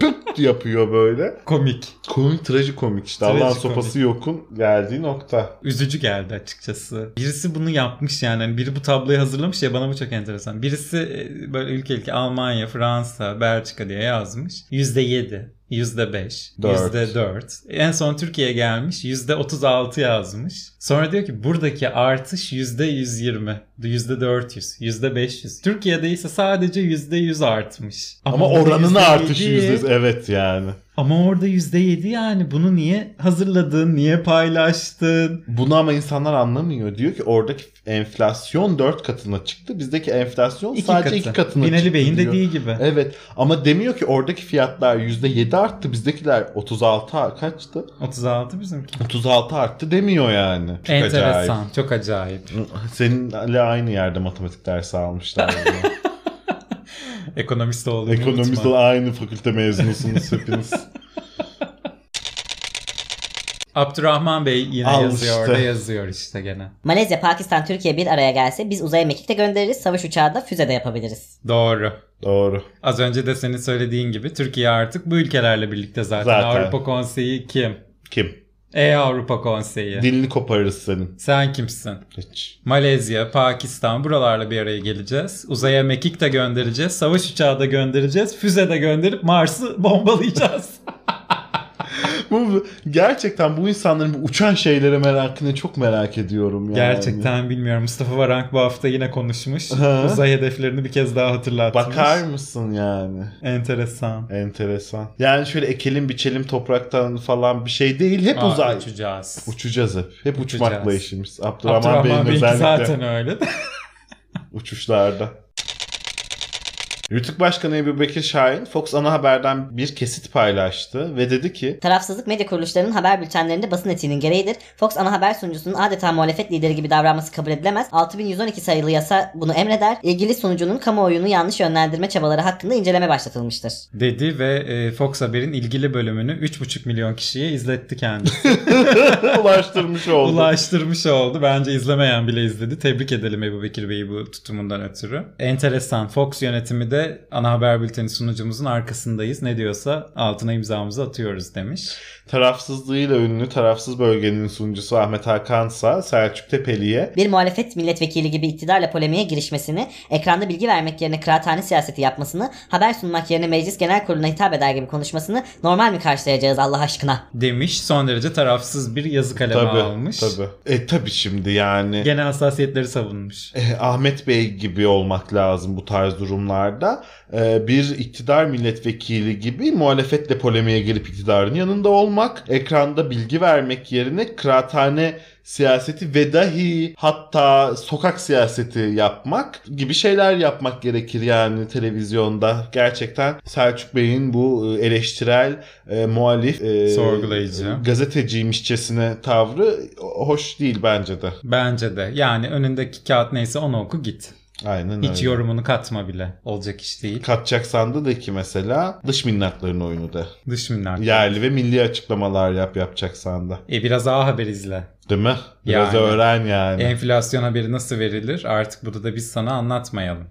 pıt yapıyor böyle. Komik. Komik trajikomik işte. Allah'ın Trajikomik. sopası yokun geldiği nokta. Üzücü geldi açıkçası. Birisi bunu yapmış yani. Hani biri bu tabloyu hazırlamış ya bana bu çok enteresan. Birisi e, böyle ülke ülke Almanya, Fransa, Belçika diye yazmış. %7. %5, Dört. %4. En son Türkiye'ye gelmiş %36 yazmış. Sonra diyor ki buradaki artış %120, %400, %500. Türkiye'de ise sadece %100 artmış. Ama, orada oranın %7 artışı yüzde evet yani. Ama orada %7 yani. Bunu niye hazırladın, niye paylaştın? Bunu ama insanlar anlamıyor. Diyor ki oradaki enflasyon 4 katına çıktı. Bizdeki enflasyon İki sadece katı. 2 katına Binali çıktı Bey'in diyor. dediği gibi. Evet ama demiyor ki oradaki fiyatlar %7 arttı. Bizdekiler 36 ar- kaçtı? 36 bizimki. 36 arttı demiyor yani. Çok Enteresan. acayip. Çok acayip. Seninle aynı yerde matematik dersi almışlar. Ekonomist olduğunu Ekonomist unutma. aynı fakülte mezunusunuz hepiniz. Abdurrahman Bey yine Al yazıyor işte. orada yazıyor işte gene. Malezya, Pakistan, Türkiye bir araya gelse biz uzaya mekik de göndeririz, savaş uçağı da füze de yapabiliriz. Doğru. Doğru. Az önce de senin söylediğin gibi Türkiye artık bu ülkelerle birlikte zaten. Zaten. Avrupa Konseyi kim? Kim? Ey Avrupa Konseyi. Dilini koparırız senin. Sen kimsin? Hiç. Malezya, Pakistan buralarla bir araya geleceğiz. Uzaya mekik de göndereceğiz. Savaş uçağı da göndereceğiz. Füze de gönderip Mars'ı bombalayacağız. Bu, gerçekten bu insanların bu uçan şeylere merakını çok merak ediyorum yani. Gerçekten bilmiyorum. Mustafa Varank bu hafta yine konuşmuş. Uzay hedeflerini bir kez daha hatırlatmış. Bakar mısın yani? Enteresan. Enteresan. Yani şöyle ekelim biçelim topraktan falan bir şey değil. Hep Aa, uzay. Uçacağız. Uçacağız hep. Hep uçmakla Uçacağız. işimiz. Abdurrahman, Abdurrahman Bey'in özellikle zaten öyle. uçuşlarda. Rütük Başkanı Ebu Bekir Şahin Fox Ana Haber'den bir kesit paylaştı ve dedi ki Tarafsızlık medya kuruluşlarının haber bültenlerinde basın etiğinin gereğidir. Fox ana haber sunucusunun adeta muhalefet lideri gibi davranması kabul edilemez. 6112 sayılı yasa bunu emreder. İlgili sunucunun kamuoyunu yanlış yönlendirme çabaları hakkında inceleme başlatılmıştır. Dedi ve e, Fox Haber'in ilgili bölümünü 3,5 milyon kişiye izletti kendisi. ulaştırmış oldu. Ulaştırmış oldu. Bence izlemeyen bile izledi. Tebrik edelim Ebu Bekir Bey'i bu tutumundan ötürü. Enteresan. Fox yönetimi de ana haber bülteni sunucumuzun arkasındayız. Ne diyorsa altına imzamızı atıyoruz demiş. Tarafsızlığıyla ünlü tarafsız bölgenin sunucusu Ahmet Hakansa Selçuk Tepeli'ye Bir muhalefet milletvekili gibi iktidarla polemiğe girişmesini, ekranda bilgi vermek yerine kıraathane siyaseti yapmasını, haber sunmak yerine meclis genel kuruluna hitap eder gibi konuşmasını normal mi karşılayacağız Allah aşkına? Demiş. Son derece tarafsız bir yazı kalemi tabii almış. tabii. E tabii şimdi yani Gene hassasiyetleri savunmuş. Eh, Ahmet Bey gibi olmak lazım bu tarz durumlarda. e, bir iktidar milletvekili gibi muhalefetle polemiğe girip iktidarın yanında olmak, ekranda bilgi vermek yerine kıraathane siyaseti ve dahi hatta sokak siyaseti yapmak gibi şeyler yapmak gerekir yani televizyonda. Gerçekten Selçuk Bey'in bu e, eleştirel, e, muhalif, e, Sorgulayıcı. gazeteciymişçesine tavrı hoş değil bence de. Bence de. Yani önündeki kağıt neyse onu oku git. Aynen Hiç öyle. yorumunu katma bile. Olacak iş değil. Katacaksan da de ki mesela dış minnakların oyunu de. Dış minnak. Yerli ve milli açıklamalar yap yapacaksan da. E biraz A haber izle. Değil mi? Biraz Yani. öğren yani. Enflasyon haberi nasıl verilir? Artık bunu da biz sana anlatmayalım.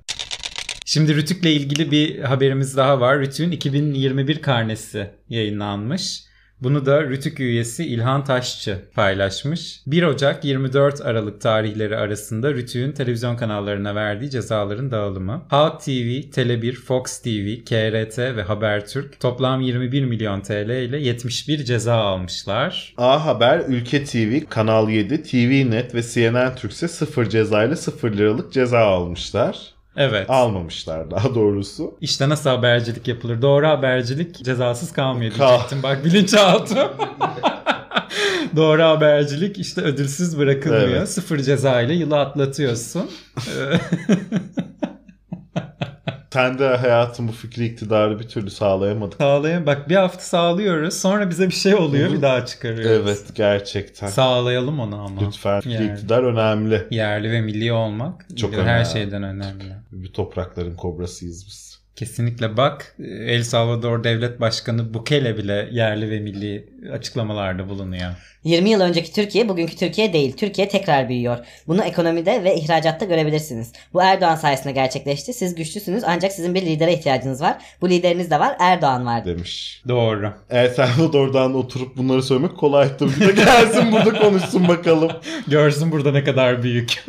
Şimdi Rütük'le ilgili bir haberimiz daha var. Rütük'ün 2021 karnesi yayınlanmış. Bunu da Rütük üyesi İlhan Taşçı paylaşmış. 1 Ocak 24 Aralık tarihleri arasında Rütük'ün televizyon kanallarına verdiği cezaların dağılımı. Halk TV, Tele1, Fox TV, KRT ve Habertürk toplam 21 milyon TL ile 71 ceza almışlar. A Haber, Ülke TV, Kanal 7, TVNet ve CNN Türk'se 0 cezayla 0 liralık ceza almışlar. Evet. Almamışlar daha doğrusu. İşte nasıl habercilik yapılır? Doğru habercilik cezasız kalmıyor Kal- diyecektim. Bak bilinçaltı. Doğru habercilik işte ödülsüz bırakılmıyor. Evet. Sıfır ceza ile yılı atlatıyorsun. Ee, Sen de hayatın bu fikri iktidarı bir türlü sağlayamadın. Sağlayın. Bak bir hafta sağlıyoruz. Sonra bize bir şey oluyor. Bir daha çıkarıyoruz. Evet gerçekten. Sağlayalım onu ama. Lütfen fikri Yani. iktidar önemli. Yerli ve milli olmak Çok her önemli. şeyden önemli. Bir toprakların kobrasıyız biz. Kesinlikle bak El Salvador Devlet Başkanı Bukele bile yerli ve milli açıklamalarda bulunuyor. 20 yıl önceki Türkiye bugünkü Türkiye değil. Türkiye tekrar büyüyor. Bunu ekonomide ve ihracatta görebilirsiniz. Bu Erdoğan sayesinde gerçekleşti. Siz güçlüsünüz ancak sizin bir lidere ihtiyacınız var. Bu lideriniz de var. Erdoğan var. Demiş. Doğru. El Salvador'dan oturup bunları söylemek kolay. Bir de gelsin burada konuşsun bakalım. Görsün burada ne kadar büyük.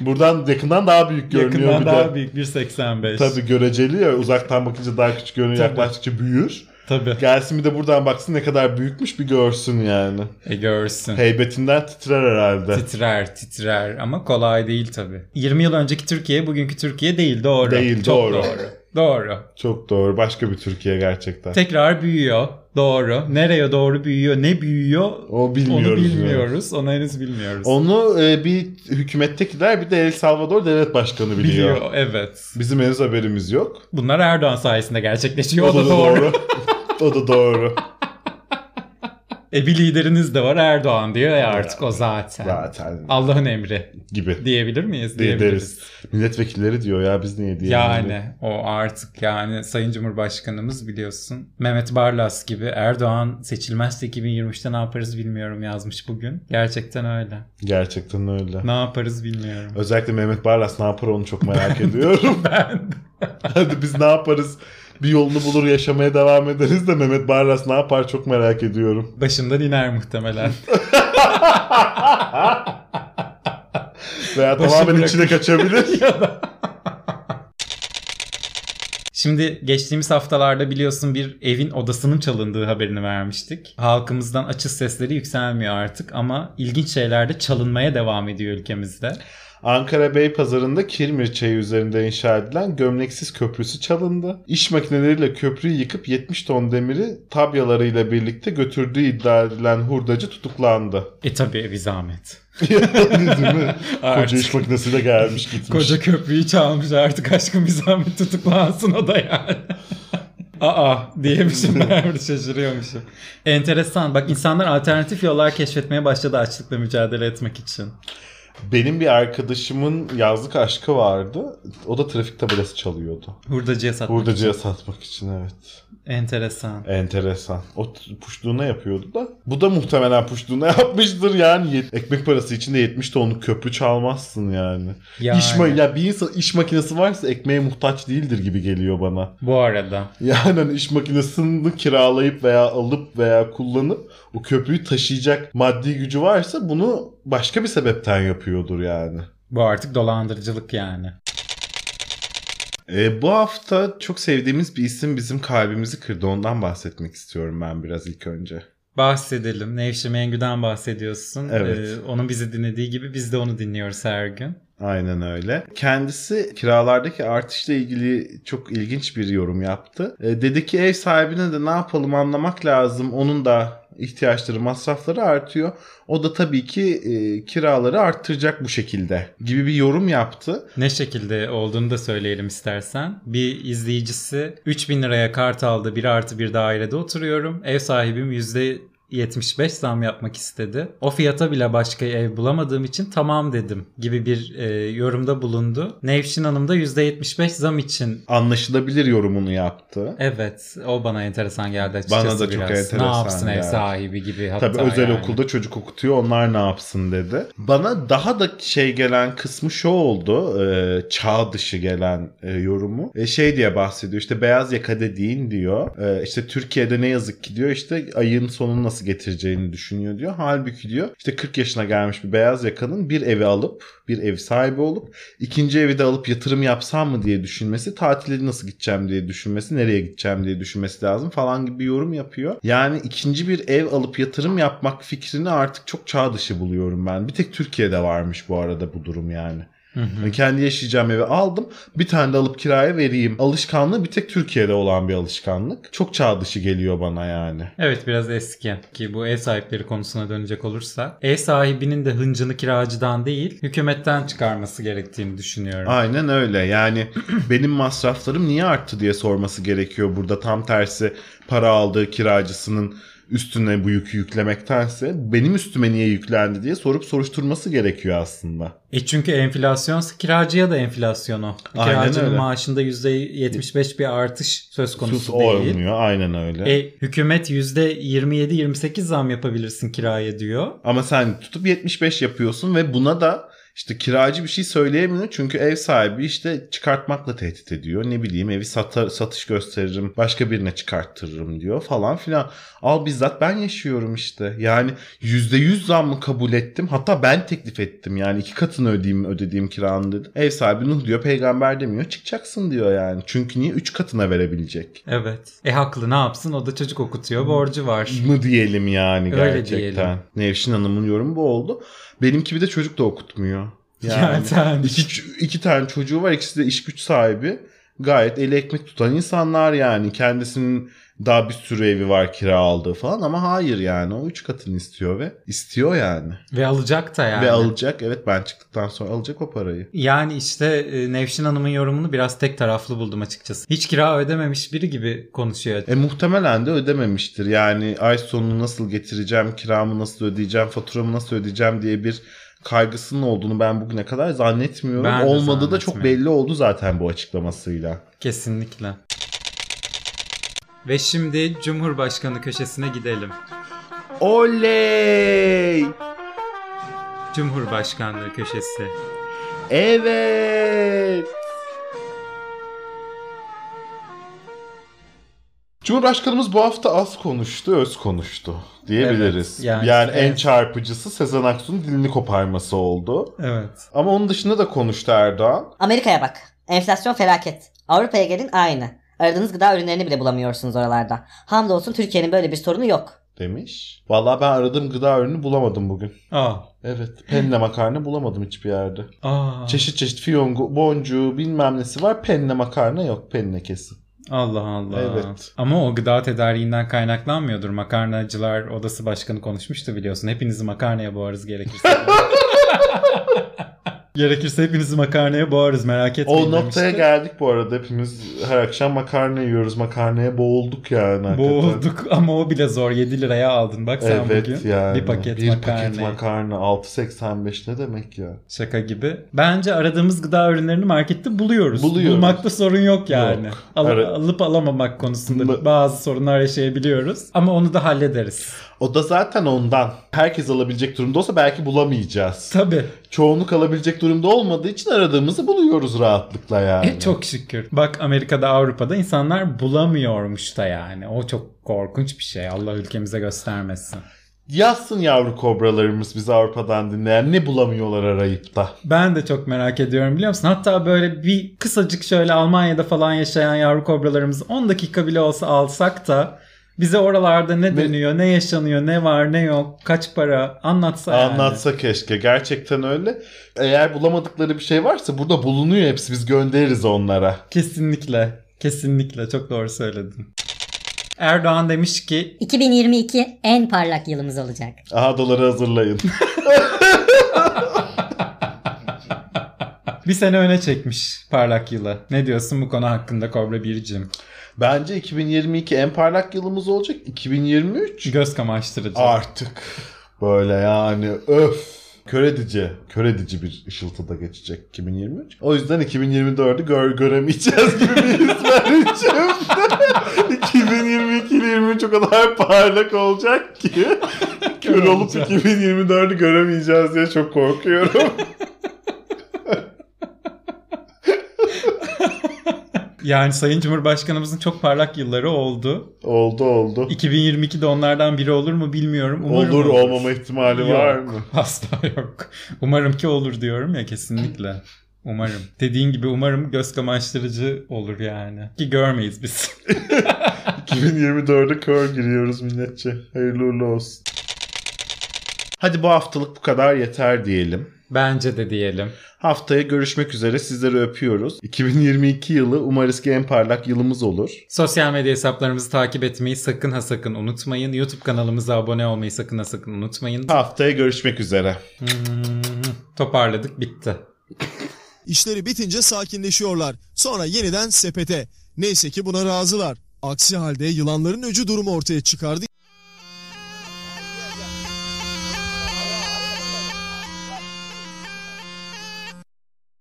Buradan yakından daha büyük görünüyor Yakından bir daha de. büyük 1.85. Tabii göreceli ya uzaktan bakınca daha küçük görünüyor Tabii. yaklaştıkça büyür. Tabii. Gelsin bir de buradan baksın ne kadar büyükmüş bir görsün yani. E görsün. Heybetinden titrer herhalde. Titrer titrer ama kolay değil tabii. 20 yıl önceki Türkiye bugünkü Türkiye değil doğru. Değil, Çok doğru. doğru. Doğru. Çok doğru. Başka bir Türkiye gerçekten. Tekrar büyüyor. Doğru. Nereye doğru büyüyor? Ne büyüyor? O bilmiyoruz. Onu yani. bilmiyoruz. Onu henüz bilmiyoruz. Onu e, bir hükümettekiler bir de El Salvador devlet başkanı biliyor. biliyor. Evet. Bizim henüz haberimiz yok. Bunlar Erdoğan sayesinde gerçekleşiyor. O, da, da doğru. o da doğru. E bir lideriniz de var Erdoğan diyor ya artık o zaten. Zaten Allah'ın emri gibi. diyebilir miyiz? Diye Diyebiliriz. deriz. Milletvekilleri diyor ya biz niye diyelim. Yani o artık yani Sayın Cumhurbaşkanımız biliyorsun Mehmet Barlas gibi Erdoğan seçilmezse 2023'te ne yaparız bilmiyorum yazmış bugün. Gerçekten öyle. Gerçekten öyle. Ne yaparız bilmiyorum. Özellikle Mehmet Barlas ne yapar onu çok merak ediyorum. Ben Hadi biz ne yaparız? Bir yolunu bulur yaşamaya devam ederiz de Mehmet Barlas ne yapar çok merak ediyorum. başından iner muhtemelen. Veya Başı tamamen bırakır. içine kaçabilir. Ya da- Şimdi geçtiğimiz haftalarda biliyorsun bir evin odasının çalındığı haberini vermiştik. Halkımızdan açız sesleri yükselmiyor artık ama ilginç şeyler de çalınmaya devam ediyor ülkemizde. Ankara Beypazarı'nda Kirmir Çayı üzerinde inşa edilen gömleksiz köprüsü çalındı. İş makineleriyle köprüyü yıkıp 70 ton demiri tabyalarıyla birlikte götürdüğü iddia edilen hurdacı tutuklandı. E tabi bir zahmet. Değil mi? Koca iş makinesiyle gelmiş gitmiş. Koca köprüyü çalmış artık aşkın bir zahmet tutuklansın o da yani. Aa diyemişim ben şaşırıyormuşum. Enteresan bak insanlar alternatif yollar keşfetmeye başladı açlıkla mücadele etmek için. Benim bir arkadaşımın yazlık aşkı vardı. O da trafik tabelası çalıyordu. Hurdacıya satmak Hurdacıya satmak için evet. Enteresan. Enteresan. O puştuğuna yapıyordu da. Bu da muhtemelen puştuğuna yapmıştır yani. Ekmek parası için de 70 tonluk köprü çalmazsın yani. Yani, İş ma- ya bir insan iş makinesi varsa ekmeğe muhtaç değildir gibi geliyor bana. bu arada. Yani hani iş makinesini kiralayıp veya alıp veya kullanıp o köprüyü taşıyacak maddi gücü varsa bunu başka bir sebepten yapıyordur yani. Bu artık dolandırıcılık yani. E, bu hafta çok sevdiğimiz bir isim bizim kalbimizi kırdı. Ondan bahsetmek istiyorum ben biraz ilk önce. Bahsedelim. Nevşin Mengü'den bahsediyorsun. Evet. Ee, onun bizi dinlediği gibi biz de onu dinliyoruz her gün. Aynen öyle. Kendisi kiralardaki artışla ilgili çok ilginç bir yorum yaptı. E, dedi ki ev sahibine de ne yapalım anlamak lazım. Onun da ihtiyaçları, masrafları artıyor. O da tabii ki e, kiraları arttıracak bu şekilde gibi bir yorum yaptı. Ne şekilde olduğunu da söyleyelim istersen. Bir izleyicisi 3000 liraya kart aldı. Bir artı bir dairede oturuyorum. Ev sahibim yüzde 75 zam yapmak istedi. O fiyata bile başka ev bulamadığım için tamam dedim gibi bir e, yorumda bulundu. Nevşin Hanım da %75 zam için Anlaşılabilir yorumunu yaptı. Evet o bana enteresan geldi açıkçası Bana da çok biraz. enteresan Ne yapsın ev geldi. sahibi gibi hatta Tabii özel yani. okulda çocuk okutuyor onlar ne yapsın dedi. Bana daha da şey gelen kısmı şu oldu. E, çağ dışı gelen e, yorumu. E, şey diye bahsediyor işte beyaz yaka dediğin diyor. E, işte Türkiye'de ne yazık ki diyor işte ayın sonunu nasıl getireceğini düşünüyor diyor. Halbuki diyor işte 40 yaşına gelmiş bir beyaz yakanın bir evi alıp bir ev sahibi olup ikinci evi de alıp yatırım yapsam mı diye düşünmesi, tatile nasıl gideceğim diye düşünmesi, nereye gideceğim diye düşünmesi lazım falan gibi bir yorum yapıyor. Yani ikinci bir ev alıp yatırım yapmak fikrini artık çok çağ dışı buluyorum ben. Bir tek Türkiye'de varmış bu arada bu durum yani. Hı hı. Kendi yaşayacağım evi aldım. Bir tane de alıp kiraya vereyim. Alışkanlığı bir tek Türkiye'de olan bir alışkanlık. Çok çağ dışı geliyor bana yani. Evet biraz eski ki bu ev sahipleri konusuna dönecek olursa ev sahibinin de hıncını kiracıdan değil hükümetten çıkarması gerektiğini düşünüyorum. Aynen öyle. Yani benim masraflarım niye arttı diye sorması gerekiyor burada. Tam tersi para aldığı kiracısının üstüne bu yükü yüklemektense benim üstüme niye yüklendi diye sorup soruşturması gerekiyor aslında. E çünkü enflasyonsa kiracıya da enflasyon o. Aynen Kiracının öyle. maaşında %75 bir artış söz konusu Sus değil. olmuyor. Aynen öyle. E, hükümet %27-28 zam yapabilirsin kiraya diyor. Ama sen tutup 75 yapıyorsun ve buna da işte kiracı bir şey söyleyemiyor çünkü ev sahibi işte çıkartmakla tehdit ediyor. Ne bileyim evi satar, satış gösteririm, başka birine çıkarttırırım diyor falan filan. Al bizzat ben yaşıyorum işte. Yani %100 zammı kabul ettim. Hatta ben teklif ettim yani iki katını ödeyeyim ödediğim kiranın dedim. Ev sahibi Nuh diyor peygamber demiyor çıkacaksın diyor yani. Çünkü niye 3 katına verebilecek? Evet. E haklı ne yapsın o da çocuk okutuyor borcu var. mı diyelim yani Öyle gerçekten. diyelim. Nevşin Hanım'ın yorumu bu oldu. Benimki bir de çocuk da okutmuyor. Yani sen- iki, iki tane çocuğu var ikisi de iş güç sahibi. Gayet eli ekmek tutan insanlar yani. Kendisinin daha bir sürü evi var kira aldığı falan ama hayır yani o üç katını istiyor ve istiyor yani. Ve alacak da yani. Ve alacak evet ben çıktıktan sonra alacak o parayı. Yani işte e, Nevşin Hanım'ın yorumunu biraz tek taraflı buldum açıkçası. Hiç kira ödememiş biri gibi konuşuyor. E muhtemelen de ödememiştir. Yani ay sonunu nasıl getireceğim, kiramı nasıl ödeyeceğim, faturamı nasıl ödeyeceğim diye bir kaygısının olduğunu ben bugüne kadar zannetmiyorum. Ben Olmadığı da çok belli oldu zaten bu açıklamasıyla. Kesinlikle. Ve şimdi Cumhurbaşkanı köşesine gidelim. Oley! Cumhurbaşkanlığı köşesi. Evet! Cumhurbaşkanımız bu hafta az konuştu, öz konuştu diyebiliriz. Evet, yani yani- en evet. çarpıcısı Sezen Aksu'nun dilini koparması oldu. Evet. Ama onun dışında da konuştu Erdoğan. Amerika'ya bak. Enflasyon felaket. Avrupa'ya gelin aynı. Aradığınız gıda ürünlerini bile bulamıyorsunuz oralarda. Hamdolsun Türkiye'nin böyle bir sorunu yok. demiş. Vallahi ben aradığım gıda ürünü bulamadım bugün. Aa. Evet. Penne makarna bulamadım hiçbir yerde. Aa. Çeşit çeşit fiyongu, boncuğu bilmem nesi var. Penne makarna yok. Penne kesin. Allah Allah. Evet. Ama o gıda tedariğinden kaynaklanmıyordur. Makarnacılar Odası Başkanı konuşmuştu biliyorsun. Hepinizi makarnaya boğarız gerekirse. gerekirse hepinizi makarnaya boğarız merak etmeyin O noktaya demişti. geldik bu arada. Hepimiz her akşam makarna yiyoruz. Makarnaya boğulduk yani. hakikaten. Boğulduk ama o bile zor. 7 liraya aldın bak sen Evet bugün. yani. Bir paket bir makarna. paket makarna 6.85 ne demek ya? Şaka gibi. Bence aradığımız gıda ürünlerini markette buluyoruz. Buluyoruz. Bulmakta sorun yok yani. Yok. Al- Ara- alıp alamamak konusunda bazı sorunlar yaşayabiliyoruz. Ama onu da hallederiz. O da zaten ondan. Herkes alabilecek durumda olsa belki bulamayacağız. Tabii. Çoğunluk alabilecek durumda olmadığı için aradığımızı buluyoruz rahatlıkla yani. E, çok şükür. Bak Amerika'da Avrupa'da insanlar bulamıyormuş da yani. O çok korkunç bir şey. Allah ülkemize göstermesin. Yazsın yavru kobralarımız bizi Avrupa'dan dinleyen ne bulamıyorlar arayıp da. Ben de çok merak ediyorum biliyor musun? Hatta böyle bir kısacık şöyle Almanya'da falan yaşayan yavru kobralarımızı 10 dakika bile olsa alsak da Bize oralarda ne dönüyor, ne yaşanıyor, ne var, ne yok, kaç para anlatsa yani. Anlatsa keşke. Gerçekten öyle. Eğer bulamadıkları bir şey varsa burada bulunuyor hepsi. Biz göndeririz onlara. Kesinlikle. Kesinlikle. Çok doğru söyledin. Erdoğan demiş ki 2022 en parlak yılımız olacak. Aha doları hazırlayın. bir sene öne çekmiş parlak yılı. Ne diyorsun bu konu hakkında Kobra Bircim? Bence 2022 en parlak yılımız olacak. 2023 Göz kamaştırıcı. artık böyle yani öf. Kör edici, kör edici bir ışıltıda geçecek 2023. O yüzden 2024'ü gör, göremeyeceğiz gibi bir his içimde. 2022 ile 23 o kadar parlak olacak ki kör olup olacak. 2024'ü göremeyeceğiz diye çok korkuyorum. Yani Sayın Cumhurbaşkanımızın çok parlak yılları oldu. oldu oldu. 2022'de onlardan biri olur mu bilmiyorum. Umarım Olur olmama ihtimali Yok, var mı? Asla yok. Umarım ki olur diyorum ya kesinlikle. Umarım. Dediğin gibi umarım göz kamaştırıcı olur yani. Ki görmeyiz biz. 2024'e kör giriyoruz milletçe. Hayırlı uğurlu olsun. Hadi bu haftalık bu kadar yeter diyelim. Bence de diyelim. Haftaya görüşmek üzere. Sizleri öpüyoruz. 2022 yılı umarız ki en parlak yılımız olur. Sosyal medya hesaplarımızı takip etmeyi sakın ha sakın unutmayın. YouTube kanalımıza abone olmayı sakın ha sakın unutmayın. Haftaya görüşmek üzere. Hmm, toparladık bitti. İşleri bitince sakinleşiyorlar. Sonra yeniden sepete. Neyse ki buna razılar. Aksi halde yılanların öcü durumu ortaya çıkardı.